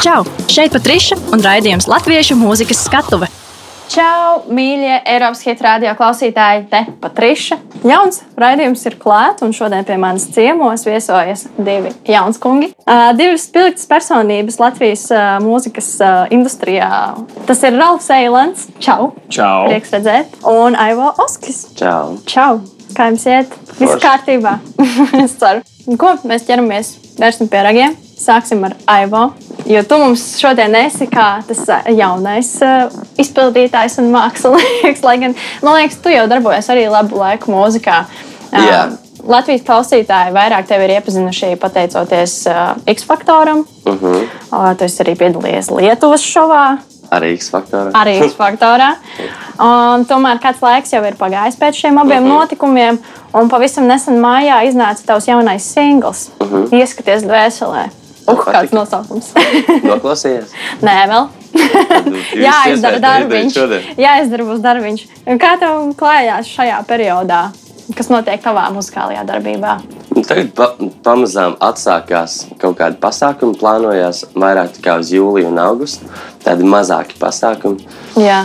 Čau! Šeit Patriša un raidījums Latviešu mūzikas skatuve. Čau, mīļie Eiropas hit radio klausītāji, te Patriša. Jauns raidījums ir klāts, un šodien pie manis ciemos viesojas divi jauns kungi. Uh, divas spilgtas personības Latvijas uh, mūzikas uh, industrijā. Tas ir Ralfs Eilants. Čau! Čau! Prieks redzēt! Un Aivo Oskis. Čau! Čau! Kā jums iet? Viss kārtībā. es ceru. Ko mēs ķeramies? Vērsim pie ragiem. Sāksim ar Aivo. Jo tu mums šodien esi kā tas jaunais uh, izpildītājs un mākslinieks. Lai gan, man liekas, tu jau darbojies arī labu laiku mūzikā. Jā. Latvijas klausītāji vairāk tevi ir iepazinuši pateicoties uh, X faktoram. Uh -huh. uh, tu esi arī piedalījies Lietuvas šovā. Arī X faktorā. Arī X faktorā. Un, tomēr kāds laiks jau ir pagājis pēc šiem abiem uh -huh. notikumiem. Un pavisam nesen mājā iznāca tavs jaunais singls. Uh -huh. Ieskaties dvēselē. Uh, kāds nosaukums? Noklausījies? Nē, vēl. Jā, izdara darbiņš. Jā, izdara būs darbiņš. Kā tev klājās šajā periodā? Kas notiek tavā muzikālajā darbībā? Nu, tagad pa, pamazām atsākās kaut kādi pasākumi. Plānojās vairāk uz jūliju un augustu. Tādi mazāki pasākumi. Jā.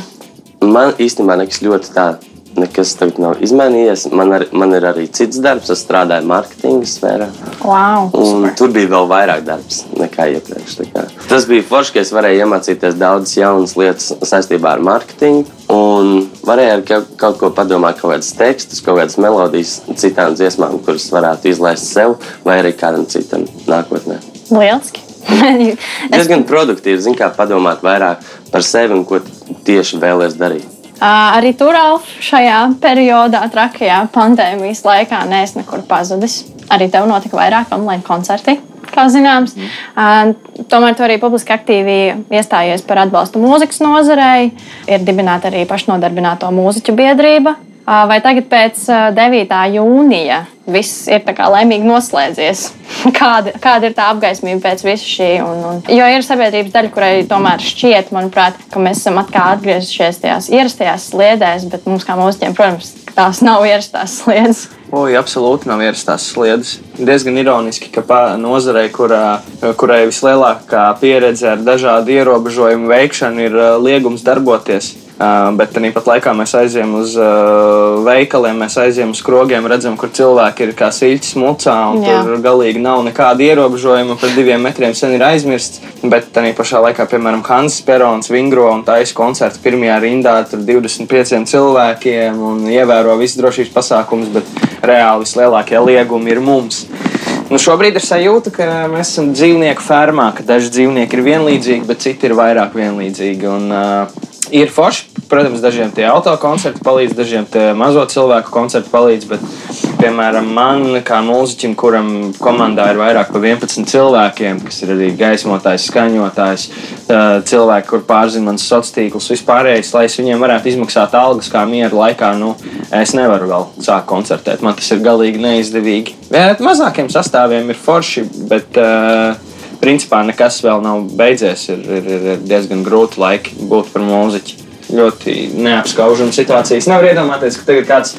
Man īstenībā nekas ļoti tāds nekas tagad nav izmainījies. Man, ar, man ir arī cits darbs, es strādāju marketinga sfērā. Wow, tur bija vēl vairāk darbs nekā iepriekš. Tas bija forši, ka es varēju iemācīties daudzas jaunas lietas saistībā ar mārketingu. Un varēju arī kaut ko padomāt, kaut kādus tekstus, kaut kādas melodijas citām dziesmām, kuras varētu izlaist sev vai arī kādam citam nākotnē. Lieliski! es... Diezgan produktīvi, zin, kā padomāt vairāk par sevi un ko tieši vēlēs darīt. Arī tur, Alf, šajā periodā, trakajā pandēmijas laikā, neesmu nekur pazudis. Arī tev notika vairāk online koncerti, kā zināms. Mm. Tomēr tu arī publiski aktīvi iestājies par atbalstu mūzikas nozarei. Ir dibināta arī pašnodarbināto mūziķu biedrība. Vai tagad, pēc 9. jūnija, viss ir laimīgi noslēdzies? Kāda, kāda ir tā apgaismība pēc visa šī? Un, un, jo ir sabiedrības daļa, kurai tomēr šķiet, manuprāt, ka mēs esam atkal atgriezušies tajās ierastajās sliedēs, bet mums, kā mūziķiem, protams, tās nav ierastās sliedes. Oi, absolūti nav ierastās sliedes. Diezgan ironiski, ka nozarei, kurā, kurai vislielākā pieredze ar dažādu ierobežojumu veikšanu, ir liegums darboties bet tāpat laikā mēs aizējām uz uh, veikaliem, mēs aizējām uz krogiem, redzam, kur cilvēki ir kā sīļķis mucā, un Jā. tur galīgi nav nekāda ierobežojuma. Par diviem metriem sen ir aizmirsts. Bet tā pašā laikā, piemēram, Hansis Perons vingro un taisa koncertu pirmajā rindā ar 25 cilvēkiem un ievēro visus drošības pasākumus, bet reāli vislielākie liegumi ir mums. Nu, šobrīd ir sajūta, ka mēs esam dzīvnieku fermā, ka daži dzīvnieki ir vienlīdzīgi, bet citi ir vairāk vienlīdzīgi. Un, uh, ir forši. Protams, dažiem tie autokoncerti palīdz, dažiem tie mazo cilvēku koncerti palīdz. Bet, piemēram, man kā mūziķim, kuram komandā ir vairāk par 11 cilvēkiem, kas ir arī gaismotājs, skaņotājs, cilvēki, kur pārzina manas sociālos tīklus, vispārējais, lai es viņiem varētu izmaksāt algas kā miera laikā, nu, es nevaru vēl sākt koncertēt. Man tas ir galīgi neizdevīgi. Vienot mazākiem sastāviem ir forši, bet uh, principā nekas vēl nav beidzies. Ir, ir, ir diezgan grūti laiki būt par mūziķi. Ļoti neapskaužama situācija. Es nevaru iedomāties, ka tagad kāds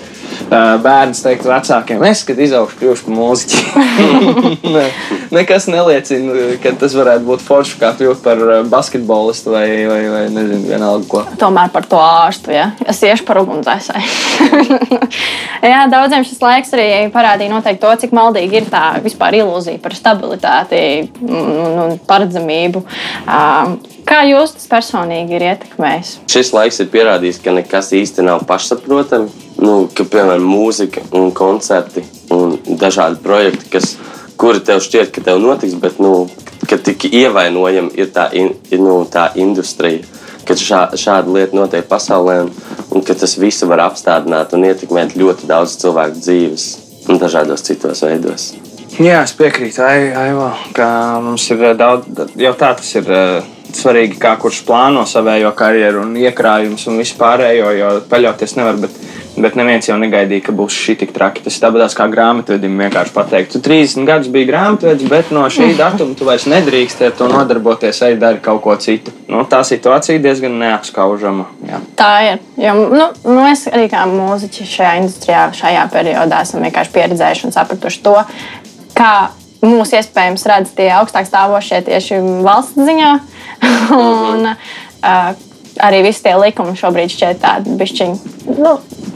bērns teikt vecākiem, es, kad izaugšu, kļūšu par mūziķi. ne, nekas neliecina, ka tas varētu būt forši, kā kļūt par basketbolistu vai, vai, vai nezinu, vienalga ko. Tomēr par to ārstu, ja es iešu par ugunsdzēsēju. Jā, daudziem šis laiks arī parādīja noteikti to, cik maldīgi ir tā vispār ilūzija par stabilitāti un, un paredzamību. Kā jūs tas personīgi ir ietekmējis? Šis laiks ir pierādījis, ka nekas īsti nav pašsaprotami nu, ka, piemēram, mūzika un koncerti un dažādi projekti, kas, kuri tev šķiet, ka tev notiks, bet nu, ka tik ievainojama ir tā, in, nu, tā industrija, ka šā, šāda lieta notiek pasaulē un, un ka tas visu var apstādināt un ietekmēt ļoti daudz cilvēku dzīves un dažādos citos veidos. Jā, es piekrītu Aivo, ka mums ir eh, daudz, jau tā tas ir eh, svarīgi, kā kurš plāno savējo karjeru un iekrājumus un vispārējo, jo paļauties nevar. Bet Bet neviens jau negaidīja, ka būs šī tik traki. Tas tāpat kā grāmatvedim vienkārši pateikt, tu 30 gadus biji grāmatvedis, bet no šī datuma tu vairs nedrīkst ar to nodarboties, ej dari kaut ko citu. Nu, tā situācija diezgan neapskaužama. Jā. Tā ir. Jo, nu, mēs arī kā mūziķi šajā industrijā, šajā periodā esam vienkārši pieredzējuši un sapratuši to, kā mūs iespējams redz tie augstāk stāvošie tieši valsts ziņā. un, uh, arī visi tie likumi šobrīd šķiet tādi bišķiņi. Nu,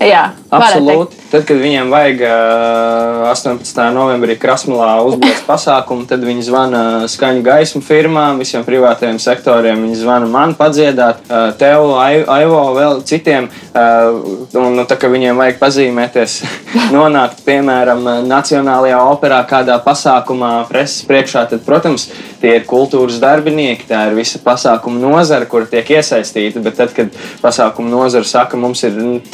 jā. Absolūti. Tad, kad viņiem vajag uh, 18. novembrī Krasnodēļā uzbūvēt pasākumu, tad viņi zvana skaņu gaismu firmām, visiem privātajiem sektoriem. Viņi zvana man, padziedāt, tev, Ai- Aivo, vēl citiem. Un, nu, tā viņiem vajag pazīmēties, nonākt, piemēram, Nacionālajā operā kādā pasākumā, preses priekšā, tad, protams, tie ir kultūras darbinieki, tā ir visa pasākuma nozara, kur tiek iesaistīta. Bet tad, kad pasākuma nozara saka, mums ir mm,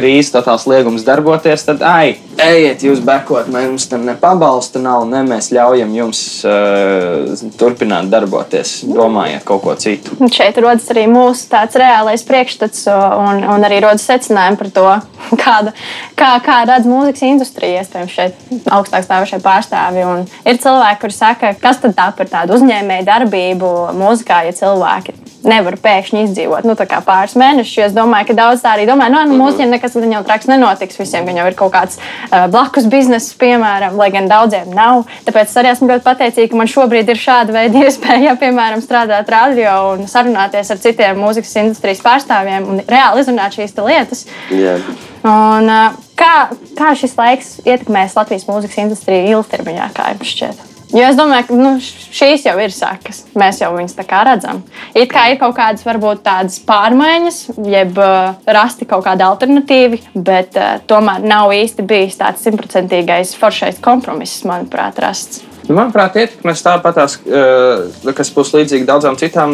krīze, totāls liegums darboties, tad, ai, ejiet, jūs bekot, mums tam ne pabalsta nav, ne mēs ļaujam jums uh, turpināt darboties, domājiet kaut ko citu. Un šeit rodas arī mūsu tāds reālais priekšstats, un, un arī rodas secinājumi par to, kāda, kā, kā redz mūzikas industrija. Iespējams, šeit augstāk stāvošie pārstāvji. Un ir cilvēki, kuriem saka, kas tad tā par tādu uzņēmēju darbību mūzikā, ja cilvēki nevar pēkšņi izdzīvot nu, pāris mēnešus. Es domāju, ka daudz tā arī domā, nu, nu mūsiem nekas jau traks nenotiks. Visiem jau ir kaut kāds uh, blakus bizness, piemēram, lai gan daudziem nav. Tāpēc es arī esmu ļoti pateicīga, ka man šobrīd ir šāda veida iespēja, piemēram, strādāt radio un sarunāties ar citiem mūzikas industrijas pārstāvjiem un reāli izrunāt šīs lietas. Jā. Un, uh, kā, kā šis laiks ietekmēs Latvijas mūzikas industriju ilgtermiņā, kā jums šķiet? Jo es domāju, ka nu, šīs jau ir sākas. Mēs jau viņus tā kā redzam. It kā ir kaut kādas, varbūt tādas pārmaiņas, jeb uh, rasti kaut kādi alternatīvi, bet uh, tomēr nav īsti bijis tāds simtprocentīgais foršais kompromiss, manuprāt, rasts. Nu, Manuprāt, ietekmēs tāpatās, uh, kas būs līdzīgi daudzām citām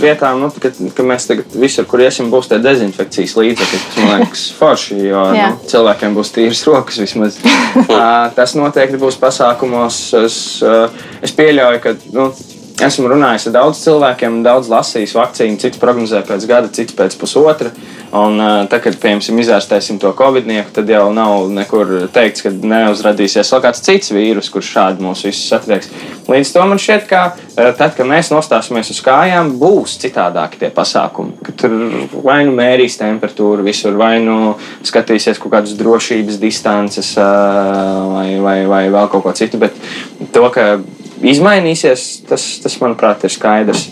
vietām, nu, ka, ka mēs tagad visur, kur iesim, būs tie dezinfekcijas līdzekļi. Tas man liekas forši, jo nu, cilvēkiem būs tīras rokas vismaz. Uh, tas noteikti būs pasākumos. Es, uh, es pieļauju, ka. Nu, Esmu runājis ar daudziem cilvēkiem, daudz lasījis vakcīnu, cits prognozē pēc gada, cits pēc pusotra. Un, tad, kad piemēram izārstēsim to covidnieku, tad jau nav nekur teikts, ka neuzradīsies vēl kāds cits vīrus, kurš šādi mūs visus satrieks. Līdz to man šķiet, ka tad, kad mēs nostāsimies uz kājām, būs citādāki tie pasākumi. Ka tur vai nu mērīs temperatūru visur, vai nu skatīsies kaut kādas drošības distances, vai, vai, vai vēl kaut ko citu. Bet to, ka izmainīsies, tas, tas manuprāt, ir skaidrs.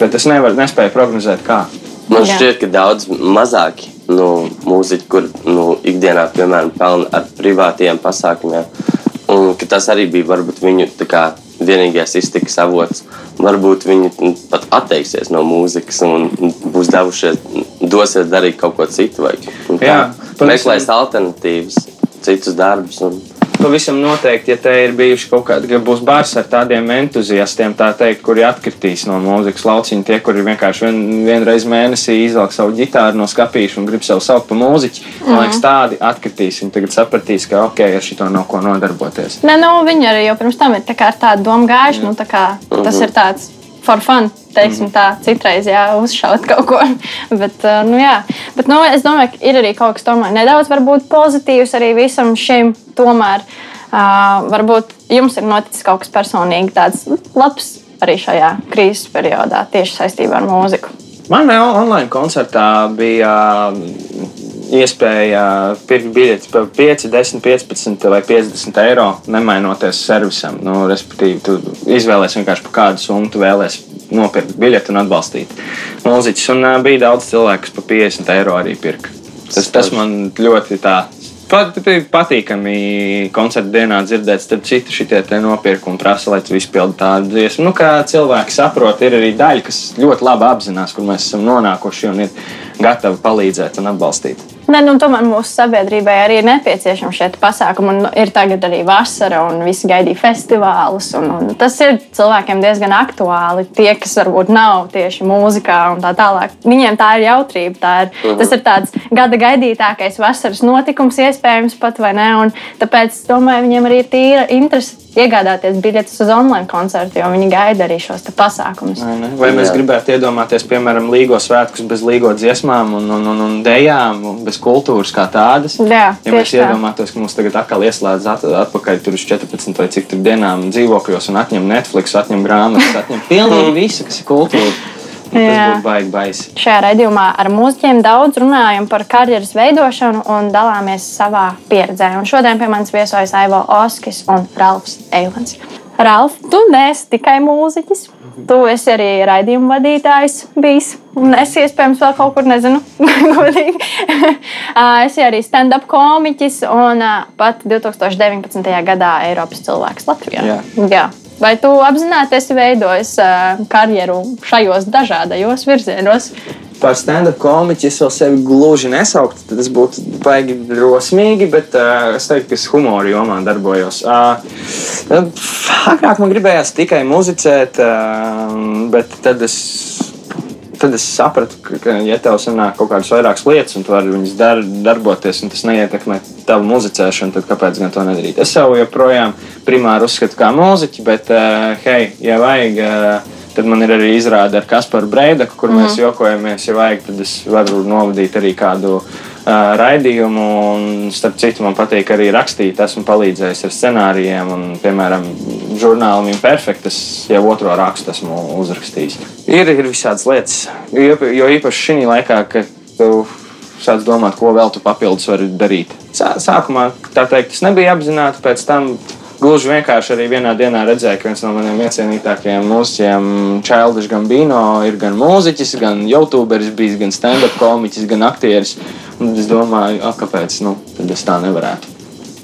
Bet es nevaru, nespēju prognozēt, kā. Man šķiet, ka daudz mazāki nu, mūziķi, kur nu, ikdienā, piemēram, pelna ar privātiem pasākumiem, un ka tas arī bija varbūt viņu tā kā, vienīgais iztikas avots. Varbūt viņi nu, pat atteiksies no mūzikas un būs devušies, dosies darīt kaut ko citu. Vai, meklēs alternatīvas, citus darbus. Un, Pavisam noteikti, ja te ir bijuši kaut kādi, ka būs bars ar tādiem entuziastiem, tā teikt, kuri atkritīs no mūzikas lauciņa, tie, kuri vienkārši vien, vienreiz mēnesī izvelk savu ģitāru no skapīša un grib sev saukt par mūziķi. Man liekas, tādi atkritīs. Viņi tagad sapratīs, ka ok, ar šito nav ko nodarboties. Nē, nu, viņi arī jau pirms tam ir tā ar tādu domu gājuši. Nu, tā kā tas ir tāds for fun. Teiksim, tā citreiz jā, uzšaut kaut ko. Bet, uh, nu, jā. Bet, nu, es domāju, ka ir arī kaut kas tomēr nedaudz pozitīvs arī visam šim. Tomēr uh, varbūt jums ir noticis kaut kas personīgi tāds labs arī šajā krīzes periodā tieši saistībā ar mūziku. Man vēl online koncertā bija mm, iespēja pirkt biļetes par 5, 10, 15 vai 50 eiro, nemainoties servisam. Nu, respektīvi, tu izvēlēsies vienkārši par kādu summu, tu vēlēsies nopirkt biļeti un atbalstīt mūziķus. Un bija daudz cilvēku, kas par 50 eiro arī pirka. Tas, tas man ļoti tā. Pat, patīkami koncerta dienā dzirdēt, šitie te nopirka un prasa, lai tu izpildi tādu dziesmu. Nu, kā cilvēki saprot, ir arī daļa, kas ļoti labi apzinās, kur mēs esam nonākuši un ir gatavi palīdzēt un atbalstīt. Nē, nu, tomēr mūsu sabiedrībai arī ir nepieciešami šie pasākumi. Un ir tagad arī vasara, un visi gaidīja festivālus. Un, un tas ir cilvēkiem diezgan aktuāli. Tie, kas varbūt nav tieši mūzikā un tā tālāk, viņiem tā ir jautrība. Tā ir, -huh. Tas ir tāds gada gaidītākais vasaras notikums, iespējams, pat vai ne. Tāpēc domāju, viņiem arī ir tīra interese iegādāties biļetes uz online koncertu, jo viņi gaida arī šos te pasākumus. Vai, ne? Vai mēs gribētu iedomāties, piemēram, līgo svētkus bez līgo dziesmām un, un, un, un dejām, un bez kultūras kā tādas? Jā, ja mēs tā. iedomātos, ka mums tagad atkal ieslēdz at, atpakaļ tur uz 14 vai cik tur dienām dzīvokļos un atņem Netflix, atņem grāmatas, atņem pilnīgi visu, kas ir kultūra. Tas būtu baigi baisi. Šajā raidījumā ar mūziķiem daudz runājam par karjeras veidošanu un dalāmies savā pieredzē. Un šodien pie manis viesojas Aivo Oskis un Ralfs Eilants. Ralf, tu neesi tikai mūziķis. Tu esi arī raidījuma vadītājs bijis. Un es iespējams vēl kaut kur nezinu, godīgi. Ā, esi arī stand-up komiķis un ā, pat 2019. gadā Eiropas cilvēks Latvijā. Jā. Jā. Vai tu apzināti esi veidojis karjeru šajos dažādajos virzienos? Par stand-up komiķi es vēl sevi gluži nesauktu. tad Tas būtu baigi drosmīgi, bet uh, es teiktu, ka es humora jomā darbojos. Uh, agrāk man gribējās tikai muzicēt, uh, bet tad es, tad es sapratu, ka, ja tev sanāk kaut kādas vairākas lietas, un tu vari viņas dar, darboties, un tas neietekmē tavu muzicēšanu, tad kāpēc gan to nedarīt? Es sev joprojām primāri uzskatu kā mūziķi, bet, uh, hei, ja vajag. Uh, Tad man ir arī izrāde ar Kasparu Breidaku, kur mm. mēs jokojamies. Ja vajag, tad es varu novadīt arī kādu uh, raidījumu. Un, starp citu, man patīk arī rakstīt. Esmu palīdzējis ar scenārijiem, un, piemēram, žurnālam Imperfect. Es jau otro rakstu esmu uzrakstījis. Ir, ir visādas lietas, jo, jo īpaši šī laikā, kad tu sāc domāt, ko vēl tu papildus vari darīt. Sā- Sākumā tā teikt, tas nebija apzināti, pēc tam gluži vienkārši arī vienā dienā redzēju, ka viens no maniem iecienītākajiem mūziķiem, Childish Gambino, ir gan mūziķis, gan youtuberis, bijis gan stand-up komiķis, gan aktieris. Un es domāju, a, kāpēc nu, es tā nevarētu.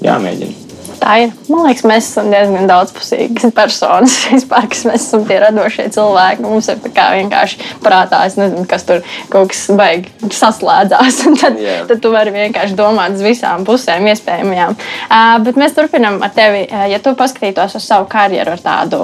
Jāmēģina. Tā ir. Man liekas, mēs esam diezgan daudzpusīgi personas. Vispār, kas mēs esam tie radošie cilvēki. Mums ir vienkārši prātā, nezinu, kas tur kaut kas baigi saslēdzās. Tad, Jā. tad tu vari vienkārši domāt uz visām pusēm, iespējamajām. Uh, bet mēs turpinām ar tevi. Ja tu paskatītos uz savu karjeru ar tādu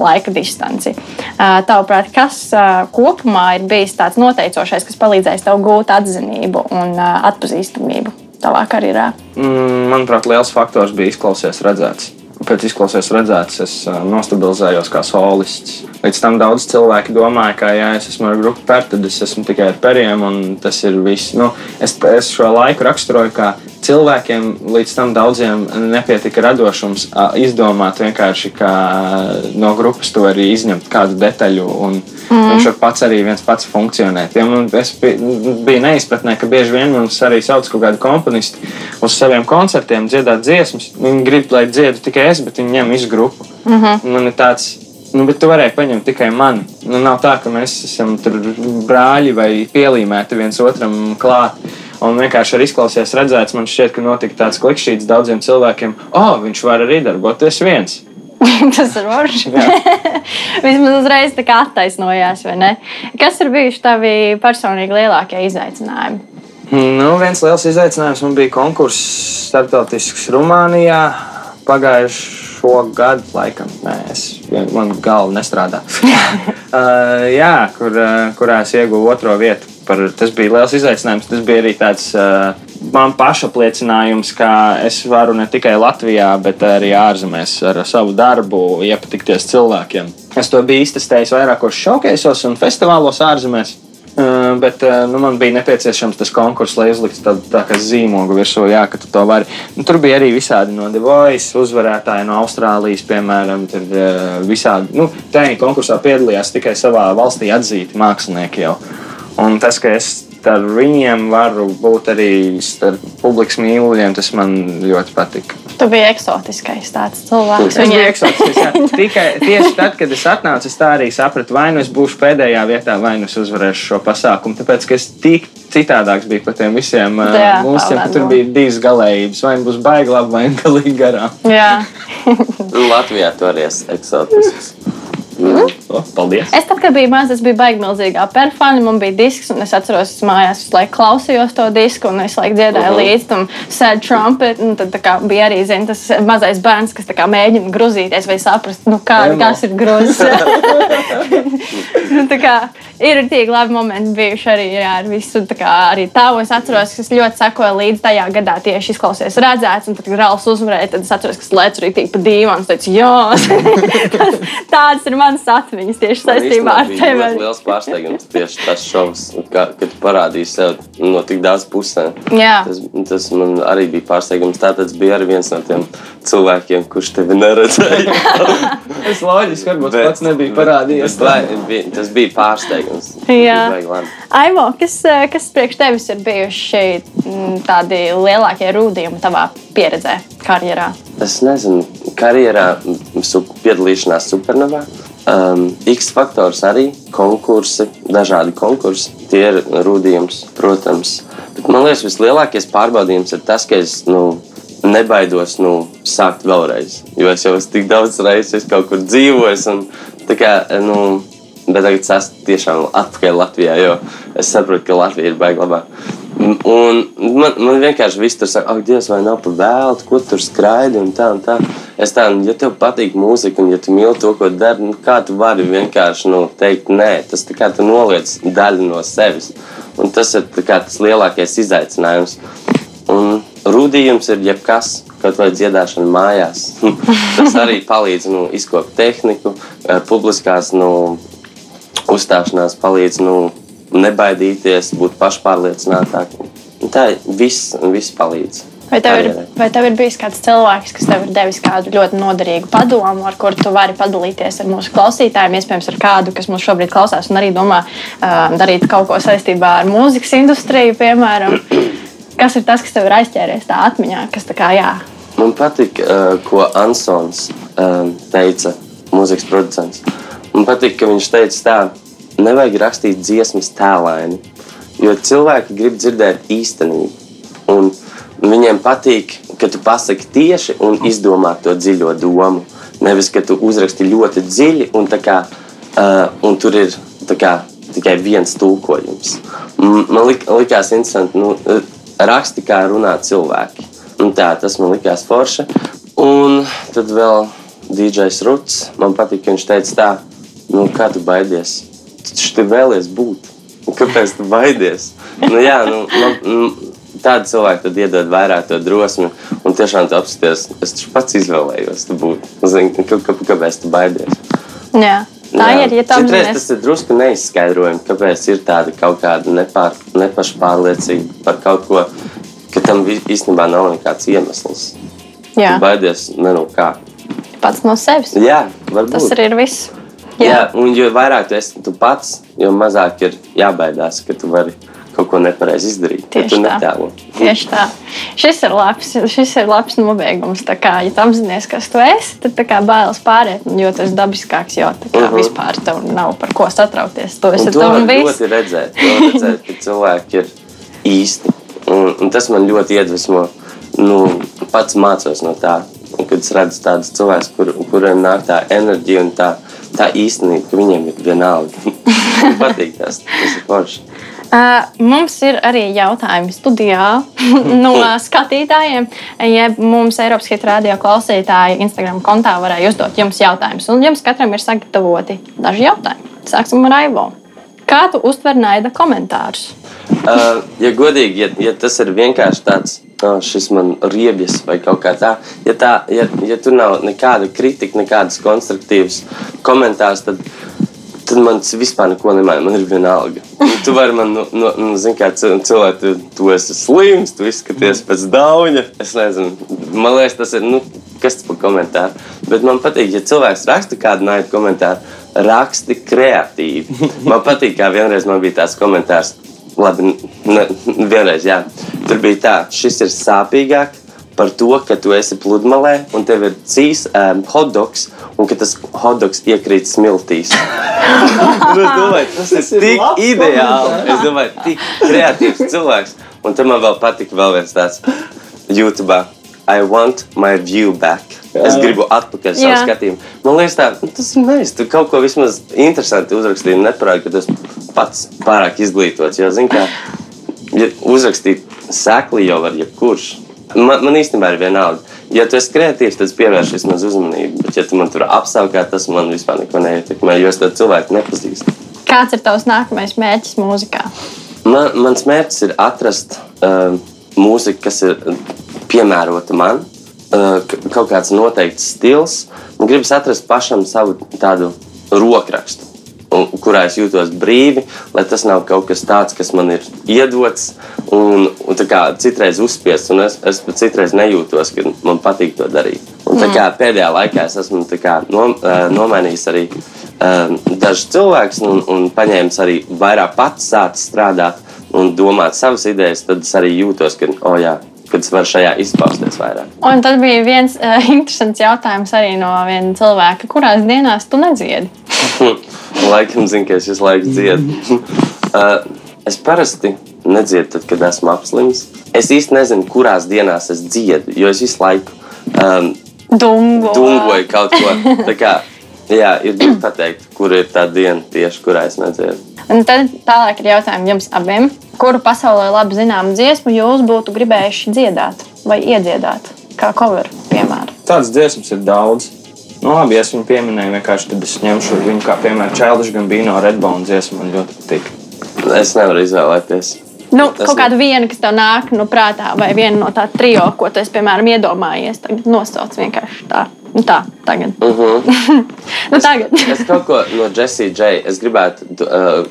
laika distanci, uh, tavuprāt, kas uh, kopumā ir bijis tāds noteicošais, kas palīdzējis tev gūt atzinību un uh, atpazīstamību tavā karjerā? Mm, Manuprāt, liels faktors bija izklausies redzēts. Pēc izklausies redzēts, es nostabilizējos kā solists. Līdz tam daudz cilvēki domāja, ka, ja es esmu ar grupu pēr, tad es esmu tikai ar periem, un tas ir viss. Nu, es, es šo laiku raksturoju, kā cilvēkiem līdz tam daudziem nepietika radošums izdomāt vienkārši, kā no grupas to arī izņemt kādu detaļu. Un, mm. Viņš var pats arī viens pats funkcionēt. Ja man, es bi- biju neizpratnē, ka bieži vien mums arī sauc kaut kādu komponistu uz saviem koncertiem dziedāt dziesmas. Viņi grib, lai dziedu tikai es, bet viņi ņem visu grupu. Mm -hmm. Man ir tāds. Nu, bet tu varēji paņemt tikai mani. Nu, nav tā, ka mēs esam brāļi vai pielīmēti viens otram klāt. Un vienkārši ar izklausies redzēts, man šķiet, ka notika tāds klikšķīts daudziem cilvēkiem. Oh, viņš var arī darboties viens. Tas ir. Jā. Vismaz uzreiz tā kā attaisnojās, vai ne? Kas ir bijuši tavi personīgi lielākie izaicinājumi? Nu, viens liels izaicinājums man bija konkurss starptautisks Rumānijā pagājušo gadu, laikam. Nē, es, man galva nestrādā. uh, jā, kur, uh, kurā es ieguvu otro vietu. Par, tas bija liels izaicinājums. Tas bija arī tāds uh, man pašapliecinājums, ka es varu ne tikai Latvijā, bet arī ārzemēs ar savu darbu iepatikties cilvēkiem. Es to biju iztestējis vairākos šokēsos un festivālos ārzemēs. Uh, bet uh, nu, man bija nepieciešams tas konkurss, lai uzliktu tādu tā kā zīmogu virsū, jā, ka tu to vari. Nu, tur bija arī visādi no Voice, uzvarētāji no Austrālijas, piemēram. Tur uh, visādi. Nu, Tajā konkursā piedalījās tikai savā valstī atzīti mākslinieki jau. Un tas, ka es ar viņiem varu būt arī starp publikas mīluļiem, tas man ļoti patika. Tu biji eksotiskais tāds cilvēks. Es biju eksotisks. Tikai tieši tad, kad es atnācu, es tā arī sapratu, vai nu es būšu pēdējā vietā, vai nu es uzvarēšu šo pasākumu. Tāpēc, ka es tik citādāks biju par tiem visiem Jā, mūziķiem, ka tur bija divas galējības. Vai nu būs baigi labi, vai nu galīgi garām. Jā. Latvijā tu arī esi eksotisks. Mm. O, paldies! Es tad, kad biju maza, es biju baigta milzīgā perfāna. Man bija disks, un es atceros, ka mājās visu laiku klausījos to disku, un es laiku dziedāju uh -huh. līdzi tam sad trumpet. un Tad tā kā, bija arī zin, tas mazais bērns, kas kā mēģina grozīties vai saprast, nu, kā, kas ir grozs. nu, tā kā, ir tik labi momenti bijuši arī jā, ar visu. tā Kā, arī tādu es atceros, ka es ļoti sekoju līdzi tajā gadā. Tieši izklausies redzēts, un tad, kad Rāls uzvarēja, tad es atceros, ka es lecu arī tik pa dīvānu. Es tādas ir manas atmiņas tieši saistībā ar Tas tevi. bija liels pārsteigums tieši tas šovs, kā, kad tu parādīji sev no tik daudz pusēm. Jā. Tas, tas man arī bija pārsteigums. Tātad es biju arī viens no tiem cilvēkiem, kurš tevi neredzēja. Es loģiski, varbūt Bet- pats nebija parādījies. bet vai- bija- Tas bija pārsteigums. Jā. Aivo, kas, eh, kas priekš tevis ir bijuši tādi lielākie rūdījumi tavā pieredzē, karjerā? Es nezinu, karjerā, piedalīšanās supernovā. Um, X faktors arī konkursi, dažādi konkursi. Tie ir rūdījums, protams. Bet man liekas, vislielākais pārbaudījums ir tas, ka es nu, nebaidos nu, sākt vēlreiz. Jo es jau esmu tik daudz reizes kaut kur dzīvojis. Un, kā, nu, bet tagad es esmu tiešām atpakaļ Latvijā, jo es saprotu, ka Latvija ir baigta labāk. Un man, man vienkārši viss tur saka, ak, Dievs, vai nav pa vēlu, ko tur skraidi un tā un tā. Es tā, ja tev patīk mūzika un ja tu mīli to, ko dari, nu, kā tu vari vienkārši nu, teikt, nē, tas tā kā tu noliec daļu no sevis. Un tas ir kā, tas lielākais izaicinājums. Un rudījums ir jebkas, kaut vai dziedāšana mājās. tas arī palīdz nu, izkopt tehniku, eh, publiskās nu, uzstāšanās palīdz. Nu, nebaidīties, būt pašpārliecinātākiem. Tā viss, viss palīdz. Vai tev, ir, vai tev ir bijis kāds cilvēks, kas tev ir devis kādu ļoti noderīgu padomu, ar kuru tu vari padalīties ar mūsu klausītājiem, iespējams, ar kādu, kas mums šobrīd klausās un arī domā darīt kaut ko saistībā ar mūzikas industriju, piemēram? Kas ir tas, kas tev ir aizķēries tā atmiņā? Kas tā kā, jā. Man patīk, ko Ansons teica, mūzikas producents. Man patīk, ka viņš teica tā, nevajag rakstīt dziesmas tēlēni, jo cilvēki grib dzirdēt īstenību. Un viņiem patīk, ka tu pasaki tieši un izdomā to dziļo domu. Nevis, ka tu uzraksti ļoti dziļi un, kā, uh, un tur ir kā, tikai viens tulkojums. Man lik, likās interesanti, nu, raksti kā runā cilvēki. Un tā, tas man likās forši. Un tad vēl DJs Ruts. Man patīk, ka viņš teica tā, nu, kā tu baidies tu vēlies būt. Kāpēc tu baidies? Nu, jā, nu, man, nu, tādi cilvēki tad iedod vairāk to drosmi un tiešām tu apsties. Es pats izvēlējos to būt. Zini, kāpēc tu baidies? Jā. Tā jā. ir. Ja Citreiz tas ir drusku neizskaidrojami, kāpēc ir tāda kaut kāda nepār, nepašpārliecība par kaut ko, ka tam īstenībā nav nekāds iemesls. Jā. Tu baidies ne no kā. Pats no sevis. Jā, varbūt. Tas arī ir viss. Jā. Jā, un jo vairāk tu esi tu pats, jo mazāk ir jābaidās, ka tu vari kaut ko nepareizi izdarīt. Tieši tā. Tieši tā. Šis ir labs, šis ir labs nobeigums. Tā kā, ja tu apzinājies, kas tu esi, tad kā, bailes pārēt, jo tas ir dabiskāks, jo kā uh mhm. -huh. vispār tev nav par ko satraukties. To esi tu un viss. ļoti redzēt, redzēt, ka cilvēki ir īsti. Un, un tas man ļoti iedvesmo. Nu, pats mācos no tā. Kad es redzu tādus cilvēkus, kur, kuriem nāk tā enerģija un tā tā īstenība, ka viņiem ir vienalga. Man patīk tas, tas ir forši. Uh, mums ir arī jautājumi studijā no skatītājiem. Ja mums Eiropas Hit radio klausītāji Instagram kontā varēja uzdot jums jautājumus, un jums katram ir sagatavoti daži jautājumi. Sāksim ar Aivo. Kā tu uztver naida komentārus? Uh, ja godīgi, ja, ja tas ir vienkārši tāds oh, šis man riebjas vai kaut kā tā. Ja, tā, ja, ja tur nav nekāda kritika, nekādas konstruktīvas komentārs, tad, tad man tas vispār neko nemaina. Man ir vienalga. Tu vari man, nu, nu, nu zini, kā cilvēki, tu, tu esi slims, tu izskaties pēc dauņa. Es nezinu, man liekas, tas ir, nu, kas tas par komentāru. Bet man patīk, ja cilvēks raksta kādu naidu komentāru, raksti kreatīvi. Man patīk, kā vienreiz man bija tāds komentārs Labi, ne, vienreiz, jā. Tur bija tā, šis ir sāpīgāk par to, ka tu esi pludmalē un tev ir cīs um, hotdogs un ka tas hotdogs iekrīt smiltīs. es domāju, tas, tas ir tik ir ideāli. Es domāju, tik kreatīvs cilvēks. Un tam man vēl patika vēl viens tāds YouTube. I want my view back. Es gribu atpakaļ savu Jā. skatījumu. Man liekas, tā, nu, tas ir mēs. Tu kaut ko vismaz interesanti uzrakstīji. Neparādi, ka tas pats pārāk izglītots. Jo, zin, kā, ja uzrakstīt sekli jau var jebkurš. Man, man īstenībā ir vienalga. Ja tu esi kreatīvs, tad pievērš vismaz uzmanību. Bet, ja tu man tur apsaukā, tas man vispār neko neietekmē, jo es to cilvēku nepazīstu. Kāds ir tavs nākamais mērķis mūzikā? Man, mans mērķis ir atrast uh, mūziku, kas ir piemērota man, kaut kāds noteikts stils. Man gribas atrast pašam savu tādu rokrakstu, kurā es jūtos brīvi, lai tas nav kaut kas tāds, kas man ir iedots un, un kā, citreiz uzspiests. Es, es pat citreiz nejūtos, ka man patīk to darīt. Un, mm. kā, pēdējā laikā es esmu kā, nom, nomainījis arī um, dažus cilvēkus un, un paņēmis arī vairāk pats sācis strādāt un domāt savas idejas, tad es arī jūtos, ka, oh, jā, kad es varu šajā izpausties vairāk. Un tad bija viens uh, interesants jautājums arī no viena cilvēka, kurās dienās tu nedziedi. Laikam, zinu, ka es visu laiku dziedu. uh, es parasti nedziedu, tad, kad esmu apslims. Es īsti nezinu, kurās dienās es dziedu, jo es visu laiku um, Dumbo. dungoju kaut ko. Tā kā, jā, ir grūti pateikt, kur ir tā diena tieši, kurā es nedziedu. Un tad tālāk ir jautājums jums abiem. Kuru pasaulē labi zināmu dziesmu jūs būtu gribējuši dziedāt vai iedziedāt? Kā cover, piemēram. Tādas dziesmas ir daudz. Nu, labi, es viņu pieminēju, vienkārši tad es ņemšu viņu kā piemēru Childish Gambino Redbone dziesmu. Man ļoti patīk. Es nevaru izvēlēties. Nu, Tas kaut kāda viena, kas tev nāk no prātā, vai viena no tā trio, ko tu esi, piemēram, iedomājies. Tagad nosauc vienkārši tā. Nu, tā, tagad. Uh -huh. nu, tagad. Es kaut ko no Jessie J. Es gribētu, uh,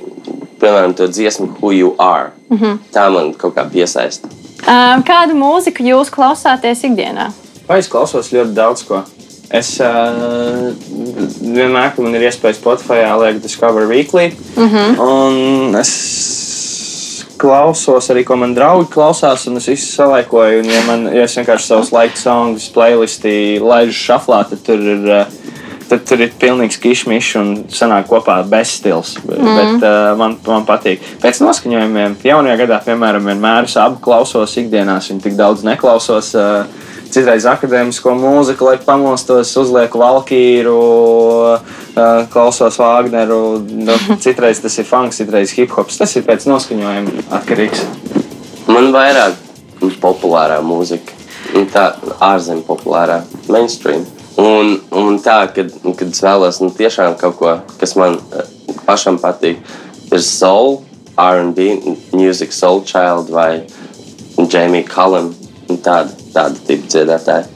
piemēram, to dziesmu Who You Are. Uh -huh. Tā man kaut kā piesaista. Um, kādu mūziku jūs klausāties ikdienā? Vai es klausos ļoti daudz ko? Es uh, vienmēr, kad man ir iespēja Spotify liekt Discover Weekly, mm -hmm. un es klausos arī, ko man draugi klausās, un es visu salaikoju. Un, ja, man, ja es vienkārši savus laika songus playlistī laižu šaflā, tad tur ir. Uh, Tad tur ir pilnīgs kišmišs un sanāk kopā bezstils. Mm. Bet uh, man, man patīk. Pēc noskaņojumiem, jaunajā gadā, piemēram, vienmēr es abu klausos ikdienās, viņu tik daudz neklausos. Uh, citreiz akadēmisko mūziku, lai pamostos, uzlieku valkīru, uh, klausos Wagneru. Nu, citreiz tas ir funks, citreiz hip hops. Tas ir pēc noskaņojuma atkarīgs. Man vairāk populārā mūzika, un tā ārzemju populārā, mainstream. Un, un tā, kad, kad es vēlos nu, tiešām kaut ko, kas man eh, pašam patīk, ir soul, RB, music, soul child vai Jamie Cullum. Tāda, tāda tipa dziedātāja.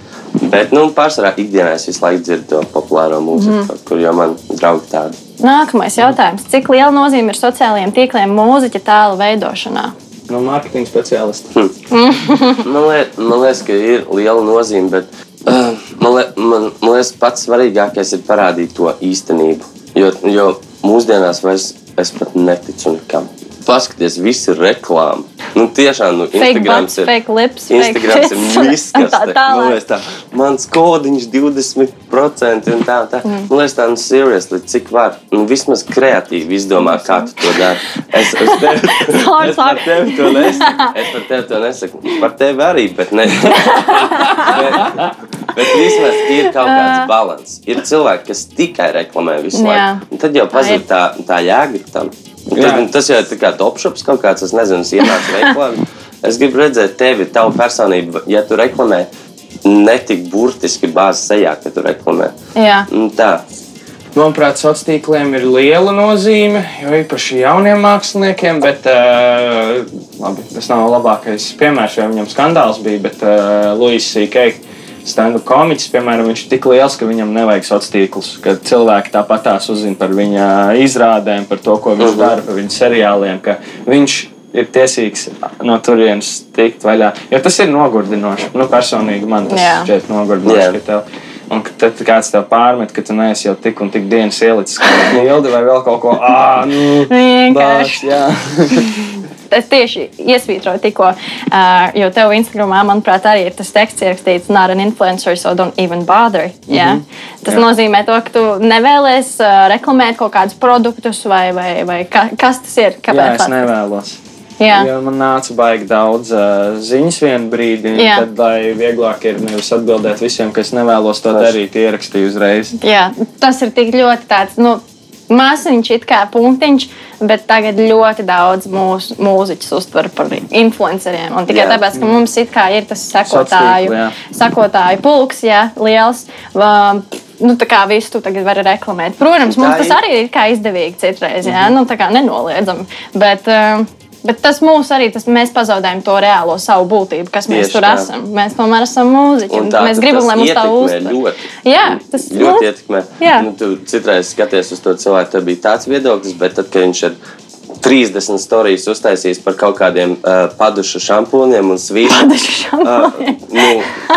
Bet, nu, pārsvarā ikdienā es visu laiku dzirdu to populāro mūziku, mm. kur jau man draugi tādi. Nākamais jautājums. Cik liela nozīme ir sociālajiem tīkliem mūziķa tēla veidošanā? No mārketinga speciālista. man, liek, man liekas, ka ir liela nozīme, bet uh, man, liek, man, man liekas, pats svarīgākais ir parādīt to īstenību. Jo, jo mūsdienās vairs es pat neticu nekam. Paskaties, viss ir reklāma. Nu, tiešām, nu, Fake Instagrams butts, ir. fake lips, Instagrams fake ir tits viss, un kas tā tālāk. nu, tā, mans kodiņš 20% un tā, tā. Mm. Man liekas, tā, nu, seriously, cik var, nu, vismaz kreatīvi izdomā, kā tu to dari. Es, es, tevi, Sorry, es par tevi to nesaku. Es par tevi to nesaku. Par tevi arī, bet ne. bet, bet vismaz ir kaut kāds balans. Ir cilvēki, kas tikai reklamē visu Jā. laiku. Tad jau pazūd tā, tā jēga tam. Jā. tas jau ir tā kā topšops kaut kāds, es nezinu, ienācu veiklā. Es gribu redzēt tevi, tavu personību, ja tu reklamē netik burtiski bāzi sejā, ka tu reklamē. Jā. Tā. Manuprāt, sociāliem tīkliem ir liela nozīme, jo īpaši jauniem māksliniekiem, bet uh, labi, tas nav labākais piemērs, jo viņam skandāls bija. Bet uh, Luis C.K. stand-up komiķis, piemēram, viņš ir tik liels, ka viņam nevajag sociālos tīklus. Kad cilvēki tāpat tās uzzina par viņa izrādēm, par to, ko viņš uh -huh. dara, par viņa seriāliem, ka viņš ir tiesīgs no turienes tikt vaļā. Jo tas ir nogurdinoši. Nu, personīgi man tas Jā. šķiet nogurdinoši. Ka tev- Un tad kāds tev pārmet, ka tu neesi jau tik un tik dienas ielicis kādu bildi vai vēl kaut ko tādu. Nu, Vienkārši. jā. Es tieši iesvītroju tikko, uh, jo tev Instagramā, manuprāt, arī ir tas teksts ierakstīts, not an influencer, so don't even bother. Yeah? Mm -hmm. Tas Jā. nozīmē to, ka tu nevēlies uh, reklamēt kaut kādus produktus vai, vai, vai ka, kas tas ir. jā, Kāpēc? es nevēlos. Jā. Jo man nāca baigi daudz uh, ziņas vienā brīdī. Jā. Tad, lai vieglāk ir nevis atbildēt visiem, kas nevēlos to darīt, ierakstīju uzreiz. Jā, tas ir tik ļoti tāds. Nu, Māsiņš ir kā punktiņš, bet tagad ļoti daudz mūsu mūziķus uztver par influenceriem. Un tikai Jā. tāpēc, ka mums it kā ir tas sekotāju, jā. sekotāju pulks, jā, liels. va- Nu, tā kā visu tu tagad vari reklamēt. Protams, mums tas arī ir izdevīgi citreiz, jā, nu, tā kā nenoliedzami. Bet, um, bet tas mūs arī, tas, mēs pazaudējam to reālo savu būtību, kas mēs Tieši tur tā. esam. Mēs tomēr esam mūziķi. Tā, Mēs gribam, lai mums tā uztver. Ļoti, Jā, tas ļoti nu, ietekmē. jā. Nu, tu citreiz skaties uz to cilvēku, tev bija tāds viedoklis, bet tad, kad viņš ir 30 stāstījis uztaisījis par kaut kādiem uh, padušu šampūniem un svītriem. Padušu. Uh, nu,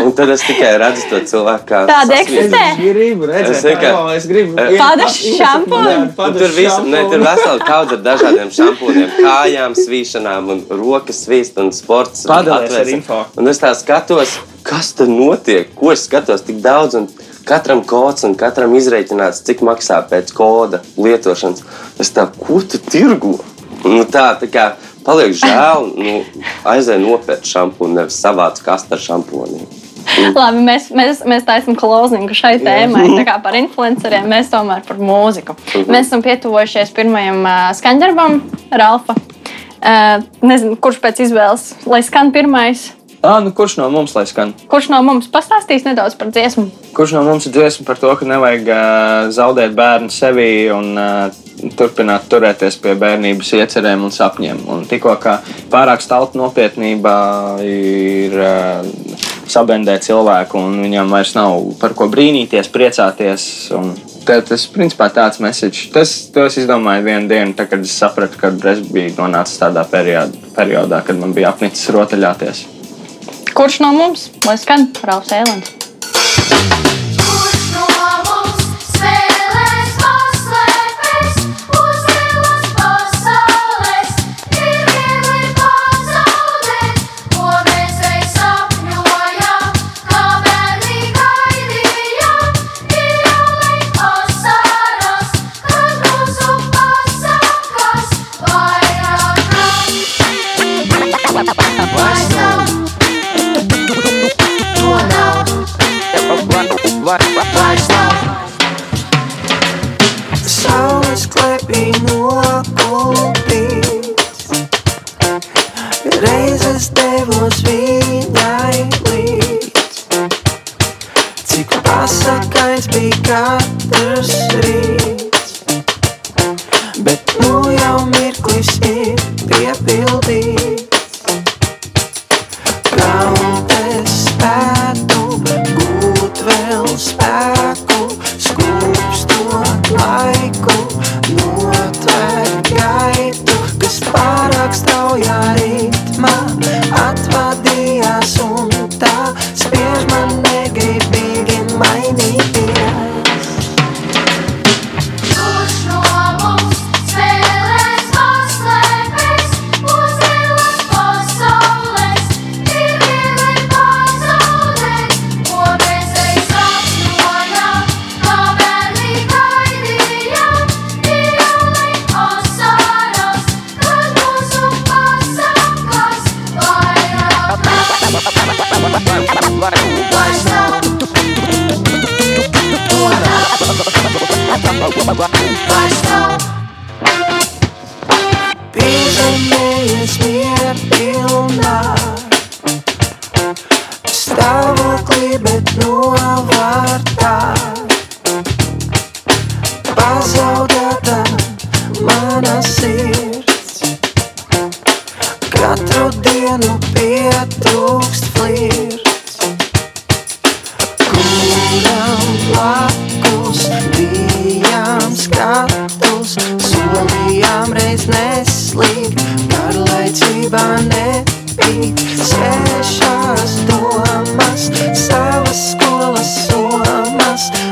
un tad es tikai redzu to cilvēku, kā Tāda eksistē. Es gribu redzēt, Es kā es gribu. Padušu šampūni? Un tur viss, ne, tur vesela kaudze ar dažādiem šampūniem, kājām, svīšanām, un rokas svīst un sports. Padalies ar info. Un es tā skatos, kas tur notiek, ko es skatos tik daudz. Un Katram kods un katram izreikināts, cik maksā pēc koda lietošanas. Es tā, ko tu tirgo? Nu, tā, tā kā paliek žēl, nu, aizēj nopērkt šampūnu, nevis savāc kastu ar šampūniem. Labi, mēs, mēs, mēs taisām klauziņu šai tēmai. Tā kā par influenceriem, mēs tomēr par mūziku. Mēs esam pietuvojušies pirmajam uh, skaņdarbam, Ralfa. Uh, nezinu, kurš pēc izvēles, lai skan pirmais. Ah, nu kurš no mums lai skan? Kurš no mums pastāstīs nedaudz par dziesmu? Kurš no mums ir dziesma par to, ka nevajag uh, zaudēt bērnu sevī un uh, turpināt turēties pie bērnības iecerēm un sapņiem? Un tikko kā pārāk stalta nopietnība ir uh, sabendē cilvēku, un viņam vairs nav par ko brīnīties, priecāties. un Tā, tas principā tāds message. Tas, to es izdomāju vienu dienu, tā, kad es sapratu, ka es biju nonācis tādā periodā, periodā kad man bija apnicis rotaļāties. Kurš no mums? Lai skan Ralfs Ēlens. us.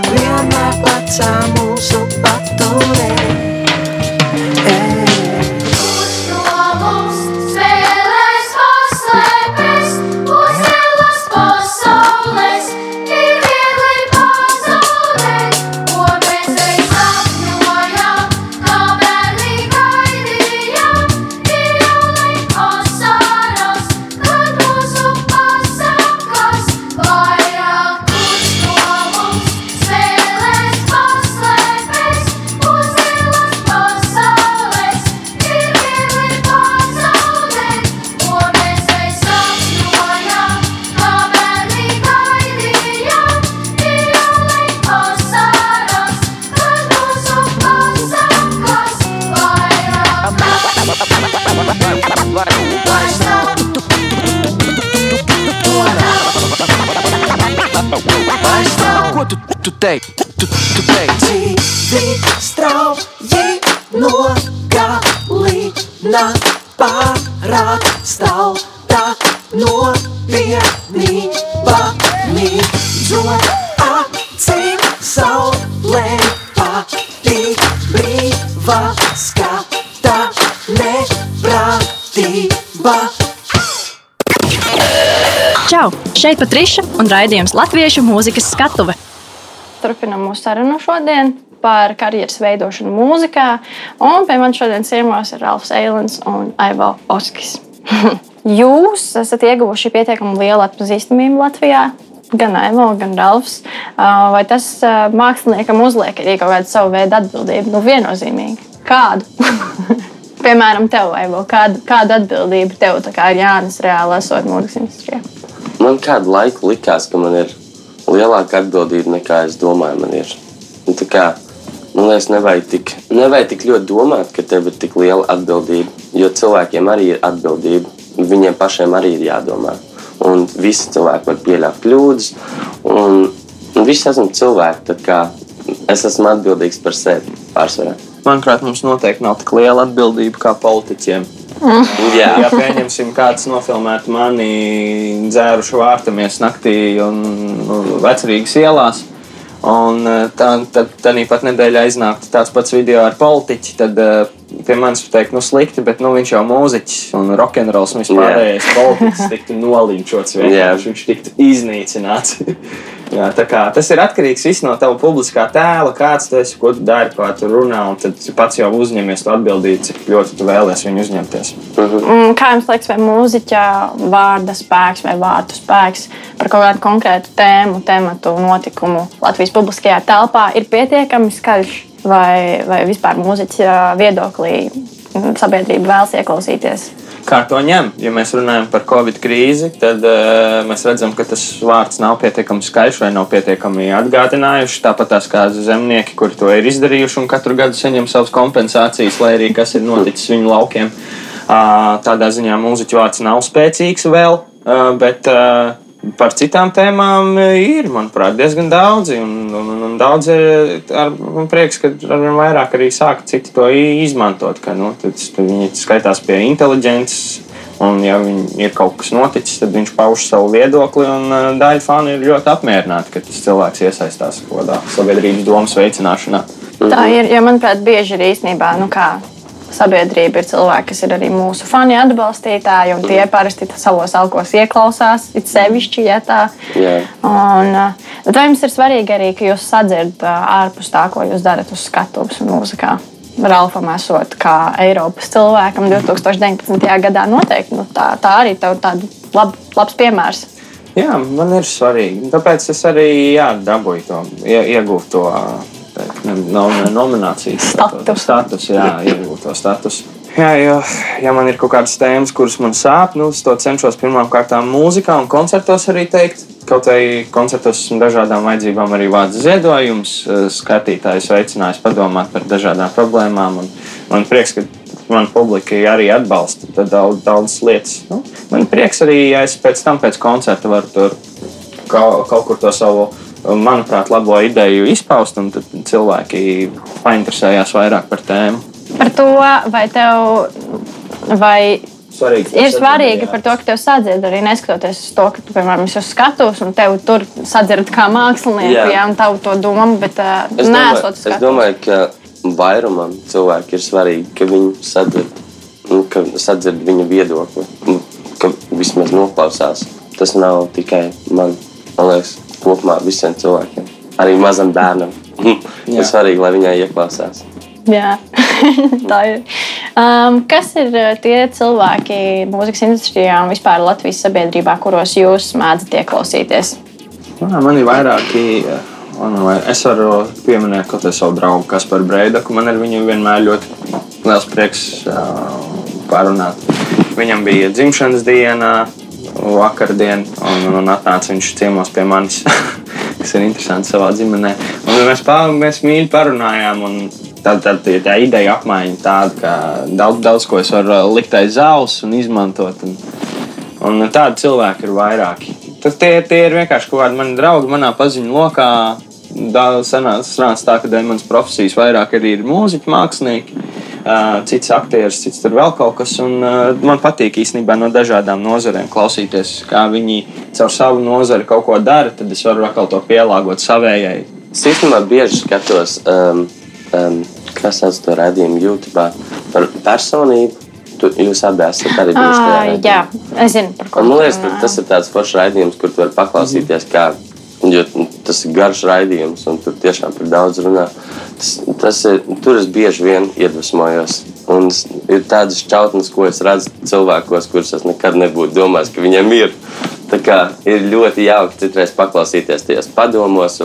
Šeit Patriša un raidījums Latviešu mūzikas skatuve. Turpinām mūsu sarunu šodien par karjeras veidošanu mūzikā. Un pie manis šodien ciemos ir Ralfs Eilants un Aivo Oskis. Jūs esat ieguvuši pietiekami lielu atpazīstamību Latvijā. Gan Aivo, gan Ralfs. Vai tas māksliniekam uzliek arī kaut kādu savu veidu atbildību? Nu, viennozīmīgi. Kādu? Piemēram, tev, Aivo, kādu, kādu atbildību tev kā ir jānes reāli esot mūzikas industrijā? Man kādu laiku likās, ka man ir lielāka atbildība nekā es domāju, man ir. Un tā kā, man liekas, nevajag tik, nevajag tik ļoti domāt, ka tev ir tik liela atbildība. Jo cilvēkiem arī ir atbildība. Viņiem pašiem arī ir jādomā. Un visi cilvēki var pieļaut kļūdas. Un, un visi esam cilvēki. Es esmu atbildīgs par sevi pārsvarā. Manuprāt, mums noteikti nav tik liela atbildība kā politiķiem. Jā, Ja pieņemsim, kāds nofilmētu mani dzērušu vārtamies naktī un nu, vecrīgas ielās. Un eh, tā, tad tā pat nedēļā iznāktu tāds pats video ar politiķi. Tad eh, pie manis teikt, nu slikti, bet nu, viņš jau mūziķis un rokenrols un vispārējais politiķis tiktu nolinčots. vienkārši. Viņš tiktu iznīcināts. Jā, tā kā, tas ir atkarīgs viss no tava publiskā tēla, kāds tu esi, ko tu dari, kā tu runā. un Tad tu pats jau uzņemies to atbildību, cik ļoti tu vēlēsies viņu uzņemties. Mm, Kā jums liekas, vai mūziķa vārda spēks vai vārtu spēks par kaut kādu konkrētu tēmu, tematu, notikumu Latvijas publiskajā telpā ir pietiekami skaļš, vai, vai vispār mūziķa viedoklī mm, sabiedrība vēlas ieklausīties? Kā to ņem? Ja mēs runājam par Covid krīzi, tad uh, mēs redzam, ka tas vārds nav pietiekami skaļš vai nav pietiekami atgādinājuši. Tāpat tās kā zemnieki, kuri to ir izdarījuši un katru gadu saņem savas kompensācijas, lai arī kas ir noticis viņu laukiem. Uh, tādā ziņā mūziķu vārds nav spēcīgs vēl, uh, bet uh, par citām tēmām ir, manuprāt, diezgan daudzi. Un, un, un daudz ar, man prieks, ka arvien vairāk arī sāk citi to izmantot. Ka, nu, tad, tad viņi skaitās pie inteliģences. Un, ja ir kaut kas noticis, tad viņš pauž savu viedokli. Un uh, daļa fani ir ļoti apmierināti, ka tas cilvēks iesaistās kaut kādā sabiedrības domas veicināšanā. Tā ir, jo manuprāt, bieži ir īstenībā, nu kā sabiedrība ir cilvēki, kas ir arī mūsu fani atbalstītāji, un tie parasti savos alkos ieklausās, it sevišķi, ja tā. Jā. Un, uh, bet vai jums ir svarīgi arī, ka jūs sadzirdat uh, ārpus tā, ko jūs darat uz skatuves un mūzikā? Ralfam, esot kā Eiropas cilvēkam 2019. gadā, noteikti nu, tā, tā arī tev tāda lab, labs piemērs. Jā, man ir svarīgi. Tāpēc es arī jā, dabūju to, ie, iegūtu to teikt, ne, no, ne, nominācijas Statusu. statusu. Jā, iegūtu to statusu. Jā, jo, ja man ir kaut kādas tēmas, kuras man sāp, nu, es to cenšos pirmām kārtām mūzikā un koncertos arī teikt. Kaut arī koncertos esmu dažādām vajadzībām arī vācis ziedojums, eh, skatītājus veicinājis padomāt par dažādām problēmām. Un man prieks, ka man publika arī atbalsta tad daudz, daudz lietas. Nu, man prieks arī, ja es pēc tam, pēc koncerta, varu tur kaut, kaut kur to savu, manuprāt, labo ideju izpaust, un tad cilvēki painteresējās vairāk par tēmu. Par to, vai tev vai Svarīgi, ir svarīgi par to, ka tev sadzird arī neskatoties uz to, ka tu, piemēram, esi uz skatuves un tev tur sadzird kā mākslinieku, Jā. jā, un tavu to domu, bet uh, Es uz es skatuves. domāju, ka vairumam cilvēku ir svarīgi, ka viņi sadzird, nu, ka sadzird viņa viedokli, nu, ka vismaz noklausās. Tas nav tikai man, man liekas, kopumā visiem cilvēkiem. Arī mazam bērnam. Ir svarīgi, lai viņai ieklausās. Jā, tā ir. Um, kas ir uh, tie cilvēki mūzikas industrijā un vispār Latvijas sabiedrībā, kuros jūs mēdzat ieklausīties? Jā, man ir vairāki. Man vai- es varu pieminēt kaut kādu savu draugu, kas par Breidaku. Man ar viņu vienmēr ļoti liels prieks uh, parunāt. Viņam bija dzimšanas diena, vakardien, un, un, atnāca viņš ciemos pie manis, kas ir interesanti savā ģimenē. Un mēs, pā, mēs mīļi parunājām. un Tad, tad tā, tā ideja apmaiņa tāda, ka daudz, daudz ko es varu likt aiz auss un izmantot. Un, Un tādi cilvēki ir vairāki. Tas tie, tie ir vienkārši kaut kādi mani draugi manā paziņu lokā. Sanāca tā, ka dēļ manas profesijas vairāk arī ir mūziķi, mākslinieki. Cits aktieris, cits tur vēl kaut kas. Un, uh, man patīk īstenībā no dažādām nozarēm klausīties, kā viņi caur savu nozari kaut ko dara, tad es varu atkal to pielāgot savējai. Es īstenībā bieži skatos, um, um, kas sauc to redzējumu YouTube par personību. Tu, jūs abi esat arī bijuši tajā jā, es zinu, par ko Un, man liekas, tas ir tāds foršs raidījums, kur tu vari paklausīties, kā jo tas ir garš raidījums, un tur tiešām par daudz runā. Tas, ir, tur es bieži vien iedvesmojos. Un ir tādas šķautnes, ko es redzu cilvēkos, kurus es nekad nebūtu domājis, ka viņiem ir. Tā kā ir ļoti jauki citreiz paklausīties tajos padomos,